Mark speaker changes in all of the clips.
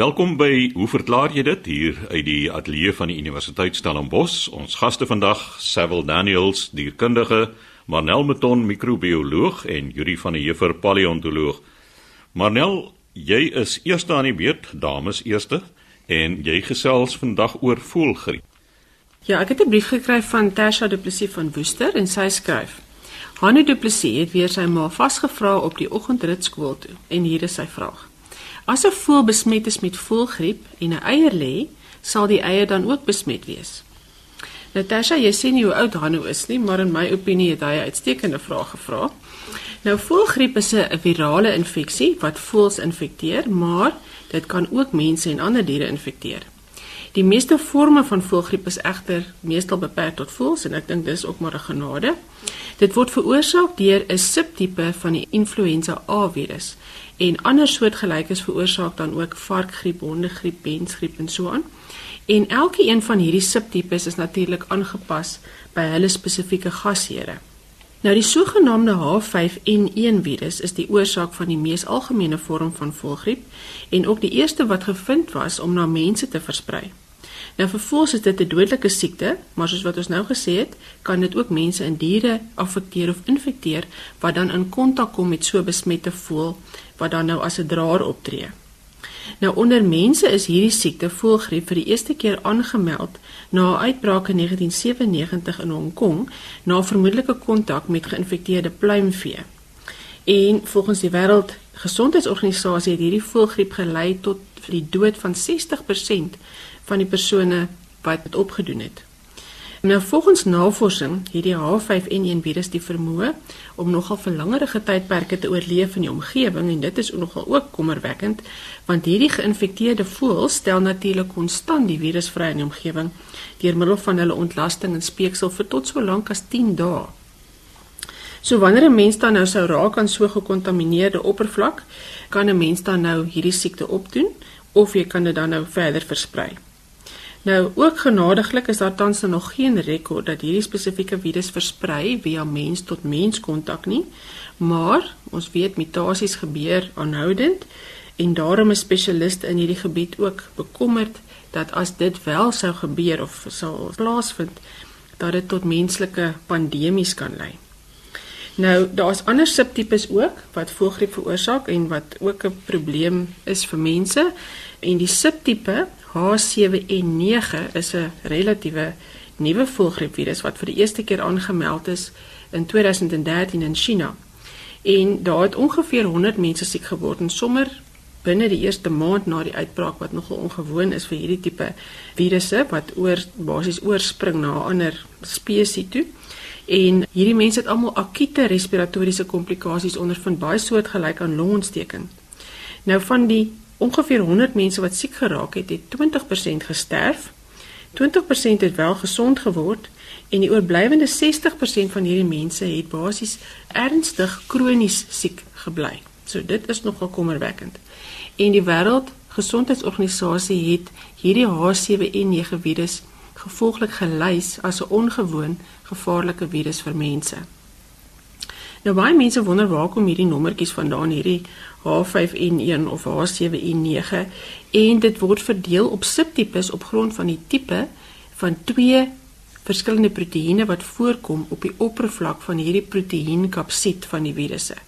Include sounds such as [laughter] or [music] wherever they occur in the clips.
Speaker 1: Welkom by Hoe verklaar jy dit hier uit die ateljee van die Universiteit Stellenbosch. Ons gaste vandag, Sewil Daniels, dierkundige, Marnel Meton, microbioloog en Yuri van der Heever, paleontoloog. Marnel, jy is eerste aan die beurt, dames eerste, en jy gesels vandag oor voelgriep.
Speaker 2: Ja, ek het 'n brief gekry van Tasha Du Plessis van Woester en sy skryf: Hanne Du Plessis het weer sy ma vasgevra op die oggendrit skool toe en hier is sy vraag. As 'n voël besmet is met voëlgriep en 'n eier lê, sal die eier dan ook besmet wees. Natasha, jy sien nie hoe oud Hanno is nie, maar in my opinie het hy 'n uitstekende vraag gevra. Nou voëlgriep is 'n virale infeksie wat voëls infekteer, maar dit kan ook mense en ander diere infekteer. Die meeste forme van voëlgriep is egter meestal beperk tot voëls en ek dink dis ook maar 'n genade. Dit word veroorsaak deur 'n subtipe van die influenza A virus en ander soortgelykes veroorsaak dan ook varkgriep, hondegriep, mensgriep en so aan. En elke een van hierdie subtipes is natuurlik aangepas by hulle spesifieke gasheere. Nou die sogenaamde H5N1 virus is die oorsaak van die mees algemene vorm van voëlgriep en ook die eerste wat gevind was om na mense te versprei. Nou vervolgens is dit 'n dodelike siekte, maar soos wat ons nou gesê het, kan dit ook mense en diere affekteer of infekteer wat dan in kontak kom met so besmette voël wat dan nou as 'n draer optree. Nou onder mense is hierdie siekte voëlgriep vir die eerste keer aangemeld na 'n uitbraak in 1997 in Hong Kong na vermoedelike kontak met geïnfekteerde pluimvee. En volgens die wêreld Gesondheidsorganisasie het hierdie voëlgriep gelei tot die dood van 60% van die persone wat dit opgedoen het. Nou volgens navorsing het die H5N1 virus die vermoë om nogal vir langerige tydperke te oorleef in die omgewing en dit is nogal ook kommerwekkend want hierdie geïnfekteerde voëls stel natuurlik konstant die virus vry in die omgewing deur middel van hulle ontlasting en speeksel vir tot so lank as 10 dae. So wanneer 'n mens dan nou sou raak aan so gekontamineerde oppervlak, kan 'n mens dan nou hierdie siekte opdoen of jy kan dit dan nou verder versprei. Nou ook genadiglik is daar tans nog geen rekord dat hierdie spesifieke virus versprei via mens tot mens kontak nie, maar ons weet mutasies gebeur aanhoudend en daarom is spesialiste in hierdie gebied ook bekommerd dat as dit wel sou gebeur of sal plaasvind dat dit tot menslike pandemies kan lei. Nou daar's ander subtipes ook wat voëlgriep veroorsaak en wat ook 'n probleem is vir mense en die subtipe H7N9 is 'n relatiewe nuwe voëlgriepvirus wat vir die eerste keer aangemeld is in 2013 in China. En daar het ongeveer 100 mense siek geword en sommer binne die eerste maand na die uitbraak wat nogal ongewoon is vir hierdie tipe virusse wat oor basies oorspring na 'n ander spesies toe. En hierdie mense het almal akute respiratoriese komplikasies ondervind, baie soortgelyk aan longontsteking. Nou van die ongeveer 100 mense wat siek geraak het, het 20% gesterf. 20% het wel gesond geword en die oorblywende 60% van hierdie mense het basies ernstig kronies siek gebly. So dit is nogal kommerwekkend. En die wêreld gesondheidsorganisasie het hierdie H7N9 virus gevolglik gelys as 'n ongewoon gevaarlike virus vir mense. Nou baie mense wonder waar kom hierdie nommertjies vandaan hierdie H5N1 of H7N9 en dit word verdeel op subtipes op grond van die tipe van twee verskillende proteïene wat voorkom op die oppervlak van hierdie proteïenkapsid van die virusse.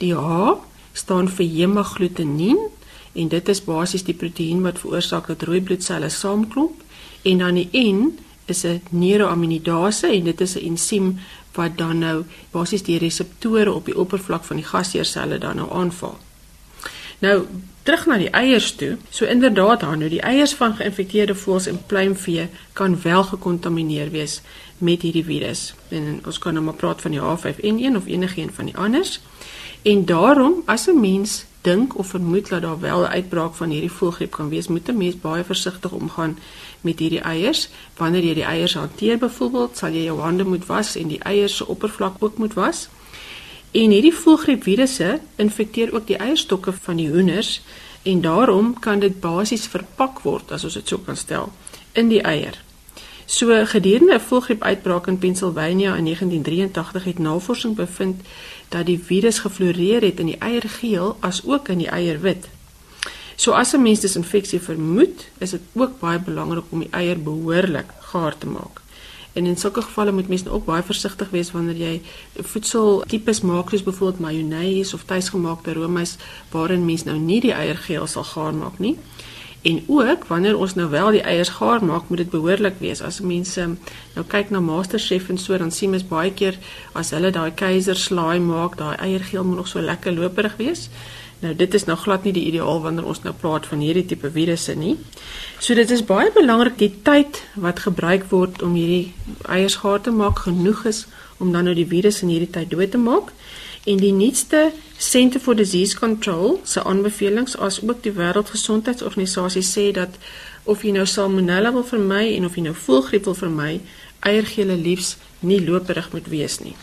Speaker 2: Die H staan vir hemagglutinien en dit is basies die proteïen wat veroorsaak dat rooi bloedselle saamklomp en dan die N is 'n neuroaminidase en dit is 'n ensiem wat dan nou basies die reseptore op die oppervlak van die gasheerselle dan nou aanval. Nou terug na die eiers toe. So inderdaad dan nou die eiers van geïnfekteerde voëls en pluimvee kan wel gekontamineer wees met hierdie virus. En ons kan nou maar praat van die H5N1 of enigiets van die anders. En daarom as 'n mens dink of vermoed dat daar wel 'n uitbraak van hierdie voëlgriep kan wees, moet 'n mens baie versigtig omgaan met hierdie eiers. Wanneer jy die eiers hanteer byvoorbeeld, sal jy jou hande moet was en die eiers se oppervlak ook moet was. En hierdie voëlgriepvirusse infekteer ook die eierstokke van die hoenders en daarom kan dit basies verpak word as ons dit so kan stel in die eier. So gedurende 'n voëlgriepuitbraak in Pennsylvania in 1983 het navorsing bevind dat die virus gefloreer het in die eiergeel as ook in die eierwit. So as 'n mens disinfeksie vermoed, is dit ook baie belangrik om die eier behoorlik gaar te maak. En in sulke gevalle moet mens ook baie versigtig wees wanneer jy voedseltipes maak soos byvoorbeeld mayonnaise of tuisgemaakte roomys waarin mens nou nie die eiergeel sal gaar maak nie. En ook wanneer ons nou wel die eiers gaar maak, moet dit behoorlik wees. As mense nou kyk na MasterChef en so dan sien mens baie keer as hulle daai keiserslaai maak, daai eiergeel moet nog so lekker loperig wees. Nou dit is nou glad nie die ideaal wanneer ons nou praat van hierdie tipe virusse nie. So dit is baie belangrik die tyd wat gebruik word om hierdie eiers gaar te maak genoeg is om dan nou die virus in hierdie tyd dood te maak. En die nuutste Center for Disease Control se aanbevelings as ook die Wêreldgesondheidsorganisasie sê dat of jy nou salmonella wil vermy en of jy nou voëlgriep wil vermy, eiergele liefs nie loperig moet wees nie.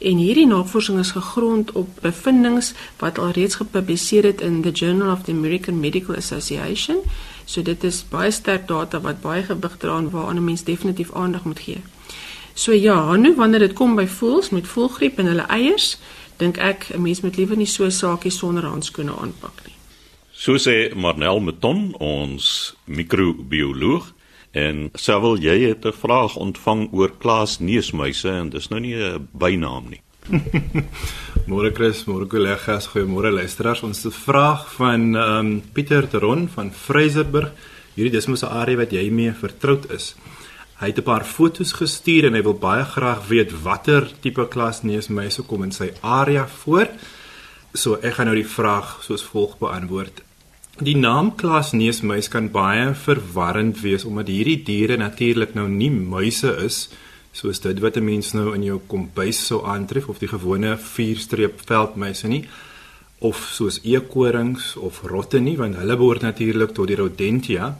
Speaker 2: En hierdie navorsing is gegrond op bevindinge wat alreeds gepubliseer het in the Journal of the American Medical Association. So dit is baie sterk data wat baie gewig dra en waaraan 'n mens definitief aandag moet gee. So ja, nou wanneer dit kom by voëls met voëlgriep en hulle eiers, dink ek 'n mens moet liewer nie so saakie sonder handskoene aanpak nie.
Speaker 1: So sê Marnel Meton, ons microbioloog, En Sewil, jy het 'n vraag ontvang oor Klaas neusmuise en dis nou nie 'n bynaam nie. [laughs]
Speaker 3: môre Chris, môre kollegas, goeiemôre luisteraars. Ons het 'n vraag van ehm um, Pieter Teron van Vryseburg. Hierdie dis mos 'n area wat jy mee vertroud is. Hy het 'n paar foto's gestuur en hy wil baie graag weet watter tipe Klaas neusmuise kom in sy area voor. So ek gaan nou die vraag soos volg beantwoord. Die naam klasneusmuis kan baie verwarrend wees omdat hierdie diere natuurlik nou nie muise is soos dit wat 'n mens nou in jou kombuis sou aantref of die gewone vierstreep veldmuise nie of soos eekorings of rotte nie want hulle behoort natuurlik tot die Rodentia.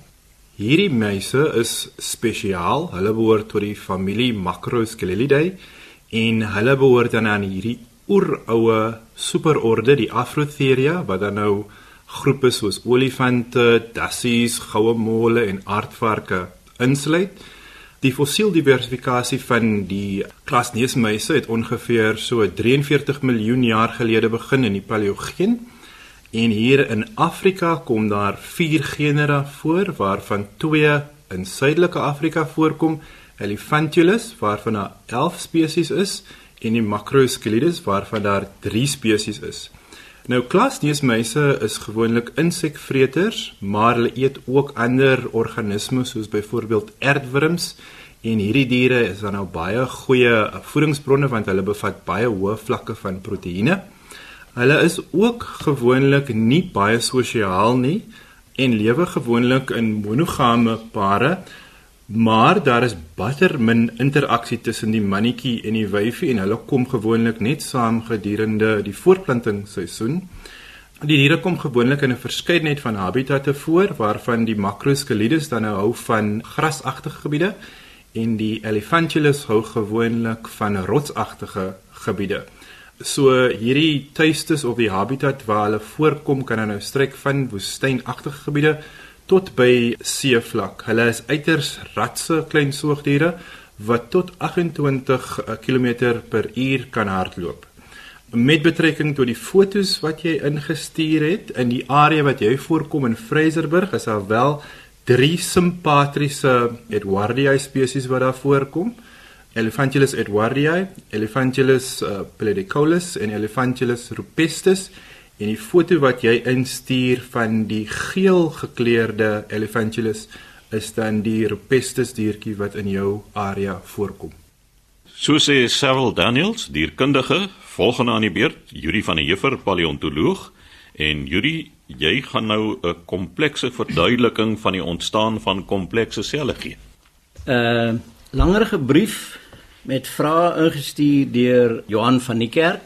Speaker 3: Hierdie muise is spesiaal. Hulle behoort tot die familie Macroscelidae en hulle behoort dan aan hierdie oeroue superorde die Afrotheria wat dan nou groepe soos olifante, dassies, goue mole en aardvarke insluit. Die fossieldiversifikasie van die klasneusmuise het ongeveer so 43 miljoen jaar gelede begin in die Paleogeen. En hier in Afrika kom daar 4 genera voor waarvan 2 in Suidelike Afrika voorkom, Elephantulus waarvan daar 11 spesies is en die Macroscelides waarvan daar 3 spesies is. Nou klasneusmuise is gewoonlik insekvreters, maar hulle eet ook ander organismes soos byvoorbeeld aardwurms en hierdie diere is dan nou baie goeie voedingsbronne want hulle bevat baie hoë vlakke van proteïene. Hulle is ook gewoonlik nie baie sosiaal nie en lewe gewoonlik in monogame pare Maar daar is baie min interaksie tussen die mannetjie en die wyfie en hulle kom gewoonlik net saam gedurende die voortplantingsseisoen. Die diere kom gewoonlik in 'n verskeidenheid van habitatte voor waarvan die Macroscelides dan nou hou van grasagtige gebiede en die Elephantulus hou gewoonlik van rotsagtige gebiede. So hierdie tuistes of die habitat waar hulle voorkom kan nou strek van woestynagtige gebiede tot by seevlak. Hulle is uiters ratse klein soogdiere wat tot 28 km per uur kan hardloop. Met betrekking tot die fotos wat jy ingestuur het in die area wat jy voorkom in Fraserburg, is daar wel drie simpatriese Edwardii spesies wat daar voorkom. Elephantulus edwardii, Elephantulus uh, palladicolus en Elephantulus rupestus. En die foto wat jy instuur van die geel gekleurde Elephantulus is dan die Rupestus diertjie wat in jou area voorkom.
Speaker 1: So sê Cyril Daniels, dierkundige, volgende aan die beurt, Yuri van der Heever, paleontoloog en Yuri, jy gaan nou 'n komplekse verduideliking van die ontstaan van komplekse selle gee.
Speaker 4: 'n uh, Langerige brief met vrae ingestuur deur Johan van die Kerk.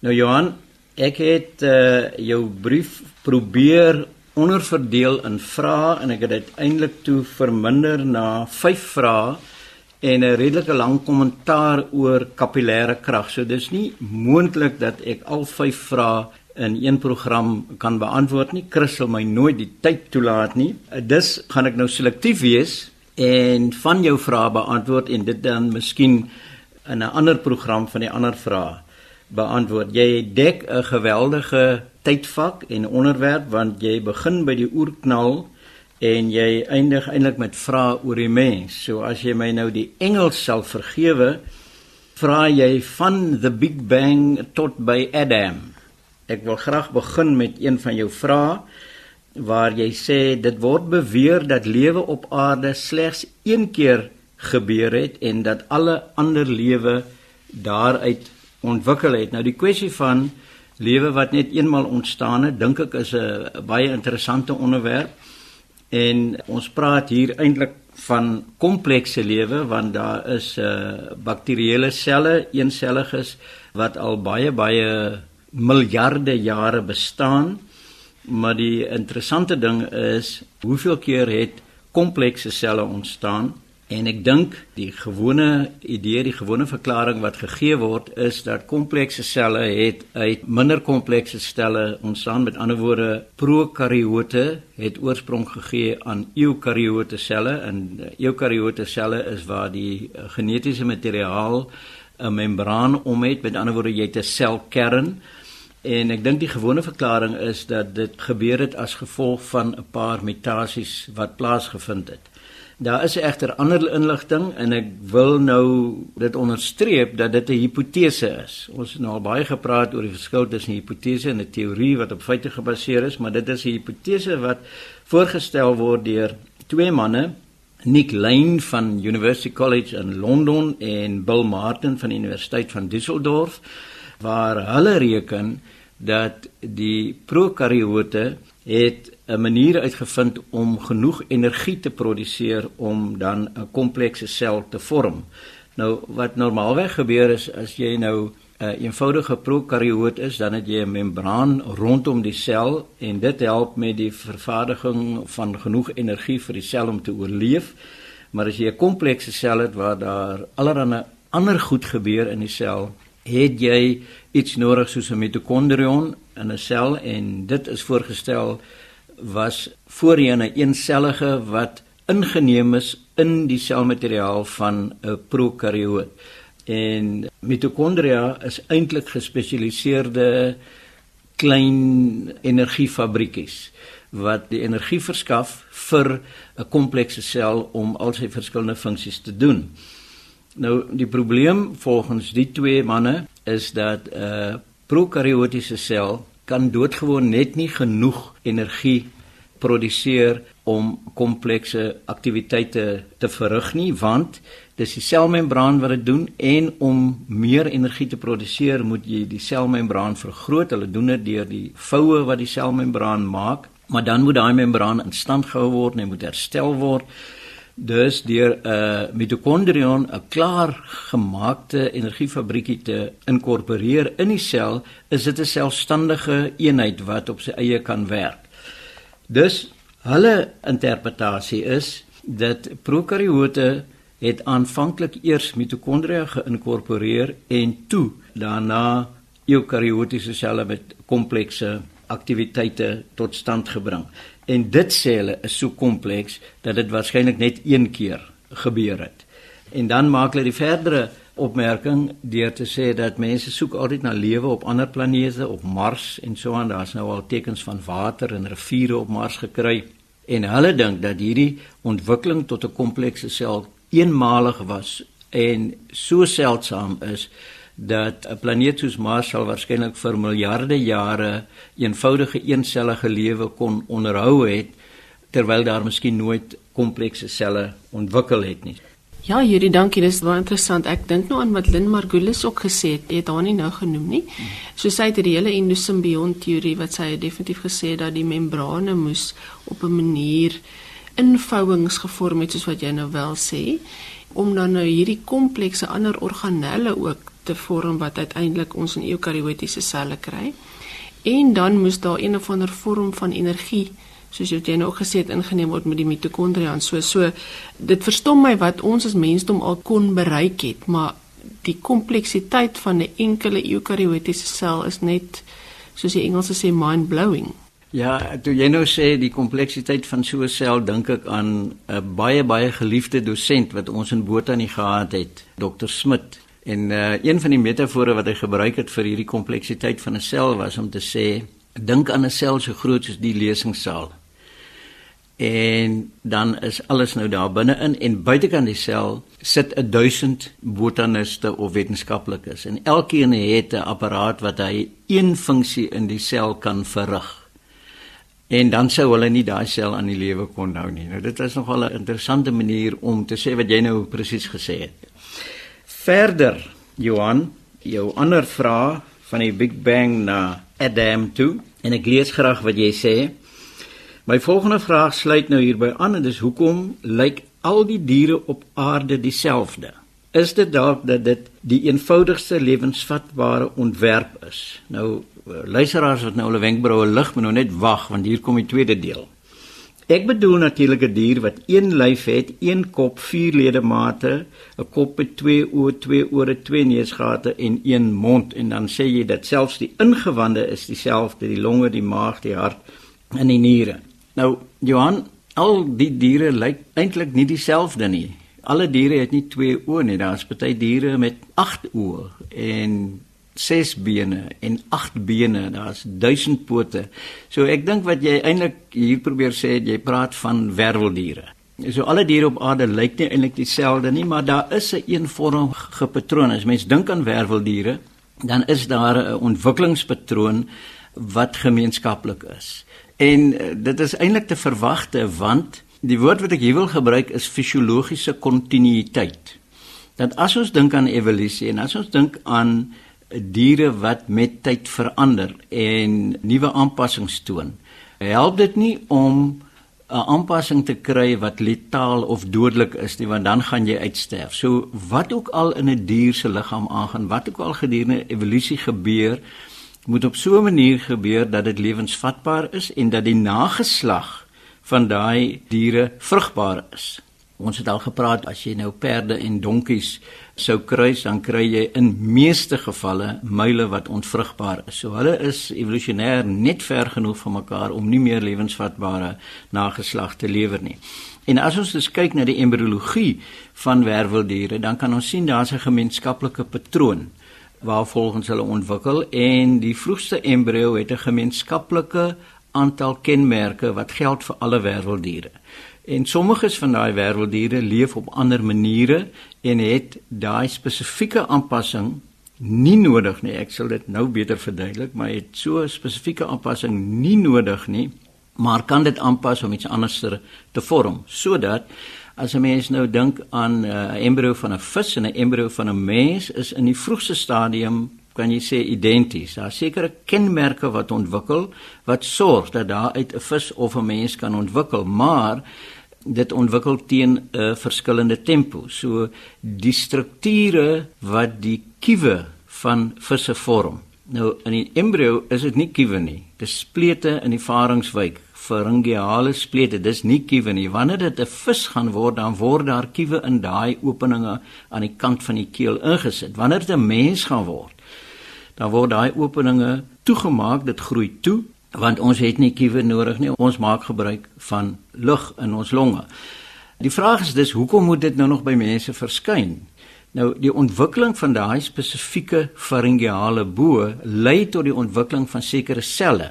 Speaker 4: Nou Johan, Ek het uh jou brief probeer onderverdeel in vrae en ek het dit eintlik toe verminder na 5 vrae en 'n redelike lang kommentaar oor kapillêre krag. So dis nie moontlik dat ek al 5 vrae in een program kan beantwoord nie. Chris sal my nooit die tyd toelaat nie. Dus gaan ek nou selektief wees en van jou vrae beantwoord en dit dan miskien in 'n ander program van die ander vrae. Beantwoord. Jy dek 'n geweldige tydvak en onderwerp want jy begin by die oerknal en jy eindig eintlik met vrae oor die mens. So as jy my nou die Engels sal vergewe, vra jy van the Big Bang tot by Adam. Ek wil graag begin met een van jou vrae waar jy sê dit word beweer dat lewe op aarde slegs een keer gebeur het en dat alle ander lewe daaruit ontwikkel het. Nou die kwessie van lewe wat net eenmal ontstaan het, dink ek is 'n baie interessante onderwerp. En ons praat hier eintlik van komplekse lewe want daar is 'n uh, bakterieële selle, eenselliges wat al baie baie miljarde jare bestaan. Maar die interessante ding is hoeveel keer het komplekse selle ontstaan? En ek dink die gewone idee, die gewone verklaring wat gegee word is dat komplekse selle het uit minder komplekse selle ontstaan. Met ander woorde, prokaryote het oorsprong gegee aan eukaryote selle en eukaryote selle is waar die genetiese materiaal 'n membraan om het. Met ander woorde, jy het 'n selkern En ek dink die gewone verklaring is dat dit gebeur het as gevolg van 'n paar mutasies wat plaasgevind het. Daar is egter ander inligting en ek wil nou dit onderstreep dat dit 'n hipotese is. Ons het nou al baie gepraat oor die verskil tussen 'n hipotese en 'n teorie wat op feite gebaseer is, maar dit is 'n hipotese wat voorgestel word deur twee manne, Nick Lane van University College in Londen en Bill Martin van die Universiteit van Düsseldorf waar hulle reken dat die prokaryote het 'n manier uitgevind om genoeg energie te produseer om dan 'n komplekse sel te vorm. Nou wat normaalweg gebeur is as jy nou 'n uh, eenvoudige prokaryoot is, dan het jy 'n membraan rondom die sel en dit help met die vervaardiging van genoeg energie vir die sel om te oorleef. Maar as jy 'n komplekse sel het waar daar allerlei ander goed gebeur in die sel, het jy iets nodig soos 'n mitokondrion in 'n sel en dit is voorgestel was voorheen 'n eensellige wat ingeneem is in die selmateriaal van 'n prokaryoot. En mitokondria is eintlik gespesialiseerde klein energiefabriekies wat die energie verskaf vir 'n komplekse sel om al sy verskillende funksies te doen. Nou die probleem volgens die twee manne is dat 'n uh, prokaryotiese sel kan doodgewoon net nie genoeg energie produseer om komplekse aktiwiteite te verrig nie want dis die selmembraan wat dit doen en om meer energie te produseer moet jy die selmembraan vergroot. Hulle doen dit deur die voue wat die selmembraan maak, maar dan moet daai membraan in stand gehou word en moet herstel word. Dus deur 'n uh, mitokondrion 'n klaar gemaakte energiefabriekie te inkorporeer in die sel, is dit 'n selfstandige eenheid wat op sy eie kan werk. Dus hulle interpretasie is dat prokaryote het aanvanklik eers mitokondria geïnkorporeer en toe daarna eukaryotiese selle met komplekse aktiwiteite tot stand gebring en dit sê hulle is so kompleks dat dit waarskynlik net een keer gebeur het. En dan maak hulle die verdere opmerking deur te sê dat mense soek altyd na lewe op ander planete, op Mars en so aan. Daar's nou al tekens van water en riviere op Mars gekry en hulle dink dat hierdie ontwikkeling tot 'n komplekse sel eenmalig was en so seldsaam is dat 'n planeet soos Mars sal waarskynlik vir miljarde jare eenvoudige eensellige lewe kon onderhou het terwyl daar miskien nooit komplekse selle ontwikkel het nie.
Speaker 2: Ja, Yuri, dankie. Dis baie interessant. Ek dink nou aan wat Lynn Margulis ook gesê het. Jy het haar nie nou genoem nie. So sy het die hele endosymbiont teorie wat sy definitief gesê dat die membrane moes op 'n manier invouings gevorm het soos wat jy nou wel sê om dan nou hierdie komplekse ander organelle ook te vorm wat uiteindelik ons in eukaryotiese selle kry. En dan moes daar een of ander vorm van energie soos jy nou gesê het ingeneem word met die mitokondria en so. So dit verstom my wat ons as mensdom al kon bereik het maar die kompleksiteit van 'n enkele eukaryotiese sel is net soos die Engelse sê mind blowing
Speaker 4: Ja, toe jy nou sê die kompleksiteit van so 'n sel, dink ek aan 'n baie baie geliefde dosent wat ons in Botanie gehad het, Dr Smit En uh een van die metafore wat hy gebruik het vir hierdie kompleksiteit van 'n sel was om te sê dink aan 'n sel so groot soos die lesingssaal. En dan is alles nou daar binne-in en buitekant die sel sit 'n 1000 botaniste of wetenskaplikes en elkeen het 'n apparaat wat hy een funksie in die sel kan verrig. En dan sou hulle nie daai sel aan die lewe kon hou nie. Nou dit is nogal 'n interessante manier om te sê wat jy nou presies gesê het. Verder, Johan, jou ander vraag van die Big Bang na Adam toe en ek lees graag wat jy sê. My volgende vraag sluit nou hierby aan en dis hoekom lyk al die diere op aarde dieselfde? Is dit dalk dat dit die eenvoudigste lewensvatbare ontwerp is? Nou luisteraars wat nou hulle wenkbroue lig, moet nou net wag want hier kom die tweede deel. Ek bedoel natuurlik 'n dier wat een lyf het, een kop, vier ledemate, 'n kop met twee oë, twee ore, twee neusgate en een mond en dan sê jy dat selfs die ingewande is dieselfde, die longe, die maag, die hart en die niere. Nou Johan, al die diere lyk eintlik nie dieselfde nie. Alle diere het nie twee oë nie. Daar's party diere met 8 oë en ses bene en agt bene, daar's duisend pote. So ek dink wat jy eintlik hier probeer sê, jy praat van werweldiere. So alle diere op aarde lyk nie eintlik dieselfde nie, maar daar is 'n eenvormige patroon. As mens dink aan werweldiere, dan is daar 'n ontwikkelingspatroon wat gemeenskaplik is. En eh, dit is eintlik te verwagte want die woord wat ek hier wil gebruik is fisiologiese kontinuïteit. Dat as ons dink aan evolusie en as ons dink aan diere wat met tyd verander en nuwe aanpassings toon. Help dit nie om 'n aanpassing te kry wat letaal of dodelik is nie, want dan gaan jy uitsterf. So wat ook al in 'n dier se liggaam aangaan, wat ook al gedurende evolusie gebeur, moet op so 'n manier gebeur dat dit lewensvatbaar is en dat die nageslag van daai diere vrugbaar is. Ons het al gepraat as jy nou perde en donkies sou kruis dan kry jy in meeste gevalle muile wat onvrugbaar is. So hulle is evolusionêr net ver genoeg van mekaar om nie meer lewensvatbare nageslag te lewer nie. En as ons dus kyk na die embriologie van werveldiere, dan kan ons sien daar's 'n gemeenskaplike patroon waar volgens hulle ontwikkel en die vroegste embrio het 'n gemeenskaplike aantal kenmerke wat geld vir alle werveldiere. En sommiges van daai werveldiere leef op ander maniere en het daai spesifieke aanpassing nie nodig nie. Ek sal dit nou beter verduidelik, maar het so 'n spesifieke aanpassing nie nodig nie, maar kan dit aanpas om iets anders te vorm sodat as 'n mens nou dink aan 'n uh, embrio van 'n vis en 'n embrio van 'n mens is in die vroegste stadium kan jy sê identies. Daar sekerre kenmerke wat ontwikkel wat sorg dat daar uit 'n vis of 'n mens kan ontwikkel, maar dit ontwikkel teen 'n uh, verskillende tempo. So die strukture wat die kiewe van visse vorm. Nou in die embrio is dit nie kiewe nie. Dit is splete in die varingswyk, pharyngeale splete. Dis nie kiewe nie. Wanneer dit 'n vis gaan word, dan word daar kiewe in daai openinge aan die kant van die keel ingesit. Wanneer dit 'n mens gaan word, dan word daai openinge toegemaak, dit groei toe want ons het nie kiewe nodig nie. Ons maak gebruik van lug in ons longe. Die vraag is dus hoekom moet dit nou nog by mense verskyn? Nou die ontwikkeling van daai spesifieke faringeale bo lei tot die ontwikkeling van sekere selle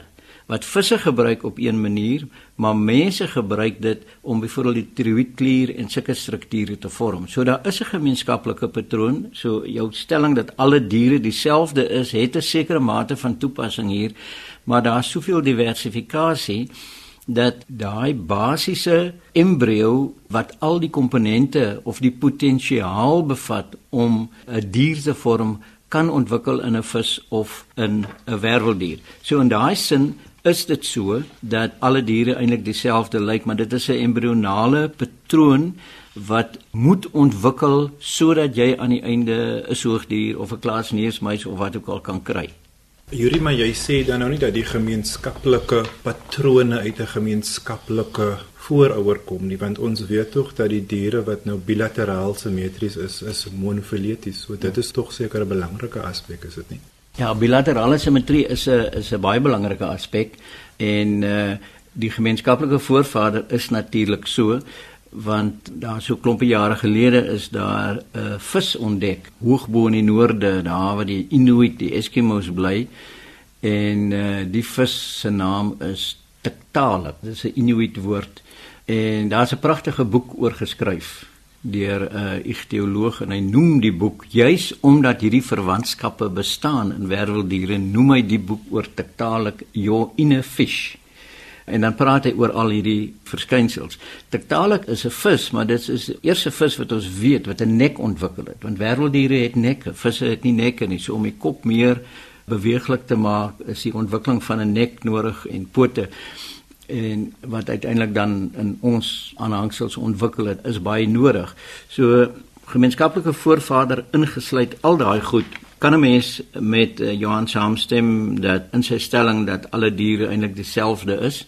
Speaker 4: wat visse gebruik op een manier, maar mense gebruik dit om byvoorbeeld die tiroïedklier en sulke strukture te vorm. So daar is 'n gemeenskaplike patroon. So jou stelling dat alle diere dieselfde is, het 'n sekere mate van toepassing hier maar daar's soveel diversifikasie dat daai basiese embrio wat al die komponente of die potensiaal bevat om 'n dier te vorm kan ontwikkel in 'n vis of in 'n werveldier. So in daai sin is dit so dat alle diere eintlik dieselfde lyk, maar dit is 'n embrionale patroon wat moet ontwikkel sodat jy aan die einde 'n soogdier of 'n klaasneusmuis of wat ook al kan kry.
Speaker 3: Yuri, maar jy sê dan nou nie dat die gemeenskaplike patrone uit 'n gemeenskaplike voorouer kom nie, want ons weet tog dat die diere wat nou bilateraal simmetries is, is monofileties. So dit is tog seker 'n belangrike aspek, is dit nie?
Speaker 4: Ja, bilaterale simmetrie is 'n is 'n baie belangrike aspek en uh die gemeenskaplike voorvader is natuurlik so want daar so klompe jare gelede is daar 'n uh, vis ontdek hoog bo in die noorde daar waar die Inuit die Eskimos bly. En uh, die vis se naam is Tiktaalik. Dit is 'n Inuit woord. En daar's 'n pragtige boek oor geskryf deur 'n uh, ichtioloog en hy noem die boek juis omdat hierdie verwantskappe bestaan in werveldiere noem hy die boek oor Tiktaalik your inner fish En dan praat hy oor al hierdie verskynsels. Tiktaalik is 'n vis, maar dit is die eerste vis wat ons weet wat 'n nek ontwikkel het. Want wêrelddiere het nekke, visse het nie nekke nie. So om die kop meer beweeglik te maak, is die ontwikkeling van 'n nek nodig en pote en wat uiteindelik dan in ons aanhangsels ontwikkel het, is baie nodig. So gemeenskaplike voorvader ingesluit al daai goed kan 'n mens met uh, Johan saamstem dat in sy stelling dat alle diere eintlik dieselfde is.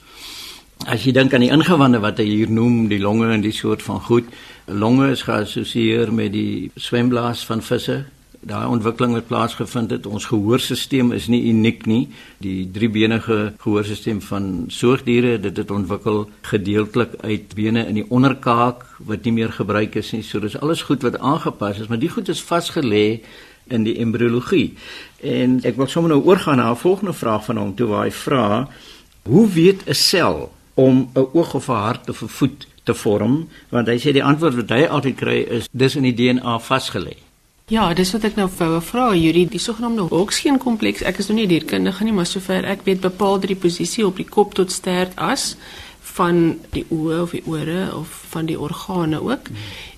Speaker 4: As jy dink aan die ingewande wat hy hier noem, die longe en die soort van goed, longe is geassosieer met die swemblaas van visse. Daai ontwikkeling wat plaasgevind het, ons gehoorstelsel is nie uniek nie. Die driebenige gehoorstelsel van soogdiere, dit het ontwikkel gedeeltelik uit bene in die onderkaak wat nie meer gebruik is nie. So dis alles goed wat aangepas is, maar die goed is vasgelê in die embriologie. En ek wil sommer nou oorgaan na 'n volgende vraag van hom toe waar hy vra: Hoe weet 'n sel om 'n oog of 'n hart of 'n voet te vorm? Want hy sê die antwoord wat hy altyd kry is dis in die DNA vasgelê.
Speaker 2: Ja, dis wat ek nou wou vra, Yuri, die sogenaamde Hoxgeen kompleks. Ek is nog nie dierkundige nie, maar sover ek weet bepaal dit die posisie op die kop tot stert as van die oë of die ore of van die organe ook.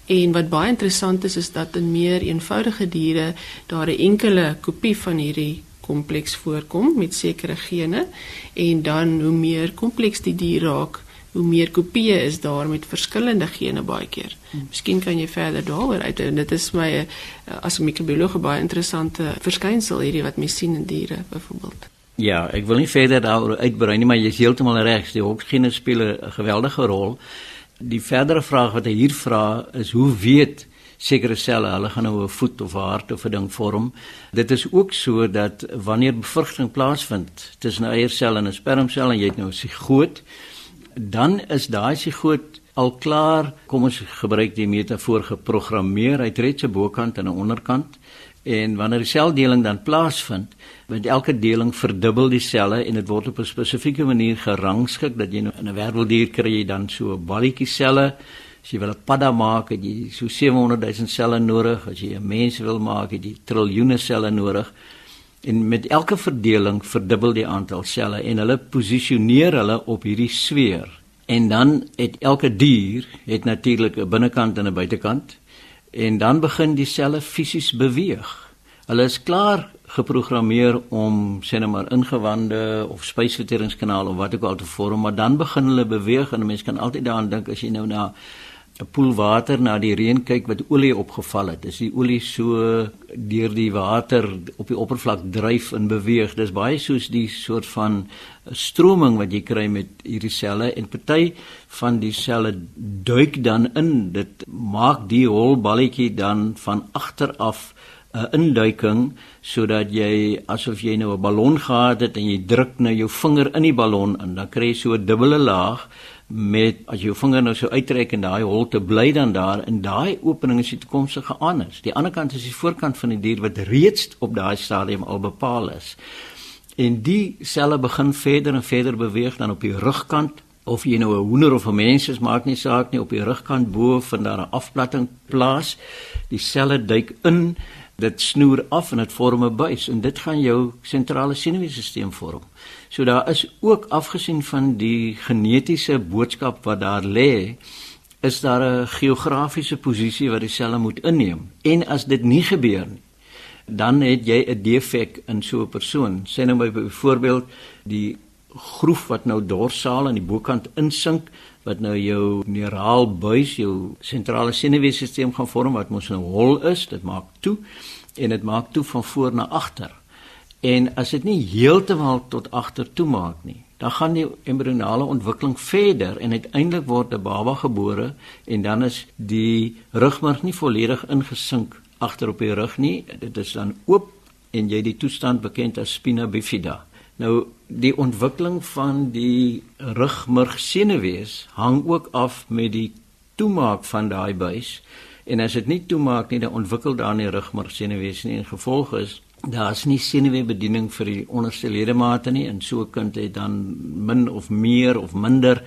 Speaker 2: En wat baie interessant is is dat in meer eenvoudige diere daar 'n enkele kopie van hierdie kompleks voorkom met sekere gene en dan hoe meer kompleks die dier raak, hoe meer kopieë is daar met verskillende gene baie keer. Hmm. Miskien kan jy verder daaroor uit en dit is my as 'n microbioloog baie interessante verskynsel hierdie wat mens sien in diere byvoorbeeld.
Speaker 4: Ja, ek wil nie verder daaroor uitbrei nie, maar jy is heeltemal reg, die hoksgene speel 'n geweldige rol. Die verdere vraag wat hy hier vra is hoe weet sekere selle hulle gaan nou 'n voet of 'n hart of 'n ding vorm. Dit is ook so dat wanneer bevrugting plaasvind tussen 'n eiersel en 'n spermsel en jy het nou 'n sigoot, dan is daai sigoot al klaar, kom ons gebruik die metafoor geprogrammeer. Hy tree se bokant en 'n onderkant En wanneer die seldeling dan plaasvind, want elke deling verdubbel die selle en dit word op 'n spesifieke manier gerangskik dat jy nou in 'n werveldier kry jy dan so 'n balletjie selle. As jy wil 'n padda maak, het jy so 700 000 selle nodig. As jy 'n mens wil maak, het jy triljoene selle nodig. En met elke verdeling verdubbel die aantal selle en hulle posisioneer hulle op hierdie sweer. En dan het elke dier het natuurlik 'n binnekant en 'n buitekant en dan begin die selle fisies beweeg. Hulle is klaar geprogrammeer om sê net maar ingewande of spysverteringskanale of wat ook al te vorm, maar dan begin hulle beweeg en 'n mens kan altyd daaraan dink as jy nou na 'n poel water na die reën kyk wat olie opgeval het. Is die olie so deur die water op die oppervlak dryf en beweeg. Dis baie soos die soort van stroming wat jy kry met hierdie selle en party van die selle duik dan in. Dit maak die hol balletjie dan van agter af 'n induiking sodat jy asof jy nou 'n ballon gehad het en jy druk nou jou vinger in die ballon in, dan kry jy so 'n dubbele laag met as jou vinger nou so uittrek en daai hol te bly dan daar in daai opening is die toekomstige anus. Die ander kant is die voorkant van die dier wat reeds op daai stadium al bepaal is. En die selle begin verder en verder beweeg dan op die rugkant. Of jy nou 'n hoender of 'n mens is maak nie saak nie op die rugkant bo van daar 'n afplatting plaas. Die selle duik in dit snoer af en dit vorm 'n buis en dit gaan jou sentrale senuweestelsel vorm so daar is ook afgesien van die genetiese boodskap wat daar lê is daar 'n geografiese posisie wat die selle moet inneem en as dit nie gebeur nie dan het jy 'n defek in so 'n persoon. Sê nou by byvoorbeeld die groef wat nou dorsaal aan die bokant insink wat nou jou neuraal buis, jou sentrale senuweestelsel gaan vorm wat mos nou hol is, dit maak toe en dit maak toe van voor na agter. En as dit nie heeltemal tot agter toe maak nie, dan gaan die embrionale ontwikkeling verder en uiteindelik word 'n baba gebore en dan is die rugmerg nie volledig ingesink agter op die rug nie. Dit is dan oop en jy die toestand bekend as spina bifida. Nou die ontwikkeling van die rugmurg senuwees hang ook af met die toemaak van daai buis. En as dit nie toemaak nie dan ontwikkel daar nie rugmark senuwees nie. En gevolg is daar's nie senuweebediening vir die onderste ledemate nie. En so 'n kind het dan min of meer of minder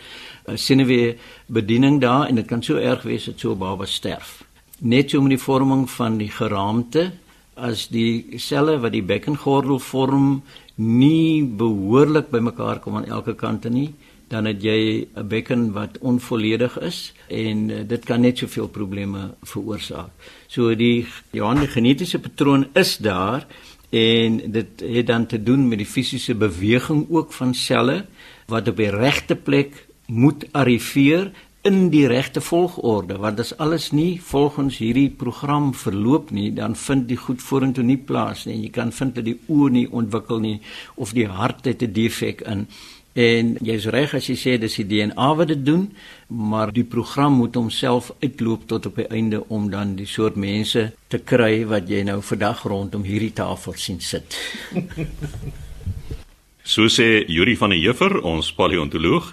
Speaker 4: uh, senuweebediening daar. En dit kan so erg wees dat so 'n baba sterf. Net so met die vorming van die geraamte as die selle wat die bekkengordel vorm nie behoorlik bymekaar kom aan elke kante nie dan het jy 'n bekken wat onvolledig is en uh, dit kan net soveel probleme veroorsaak. So die ja, die genetiese patroon is daar en dit het dan te doen met die fisiese beweging ook van selle wat op die regte plek moet arriveer in die regte volgorde want as alles nie volgens hierdie program verloop nie dan vind die goed vorentoe nie plaas nie en jy kan vind dat die oë nie ontwikkel nie of die hart het 'n defek in. En jy's reg as jy sê dis die DNA wat dit doen maar die program moet homself uitloop tot op die einde om dan die soort mense te kry wat jy nou vandag rondom hierdie tafel sien sit. [laughs]
Speaker 1: So sê Yuri van der Heever, ons paleontoloog,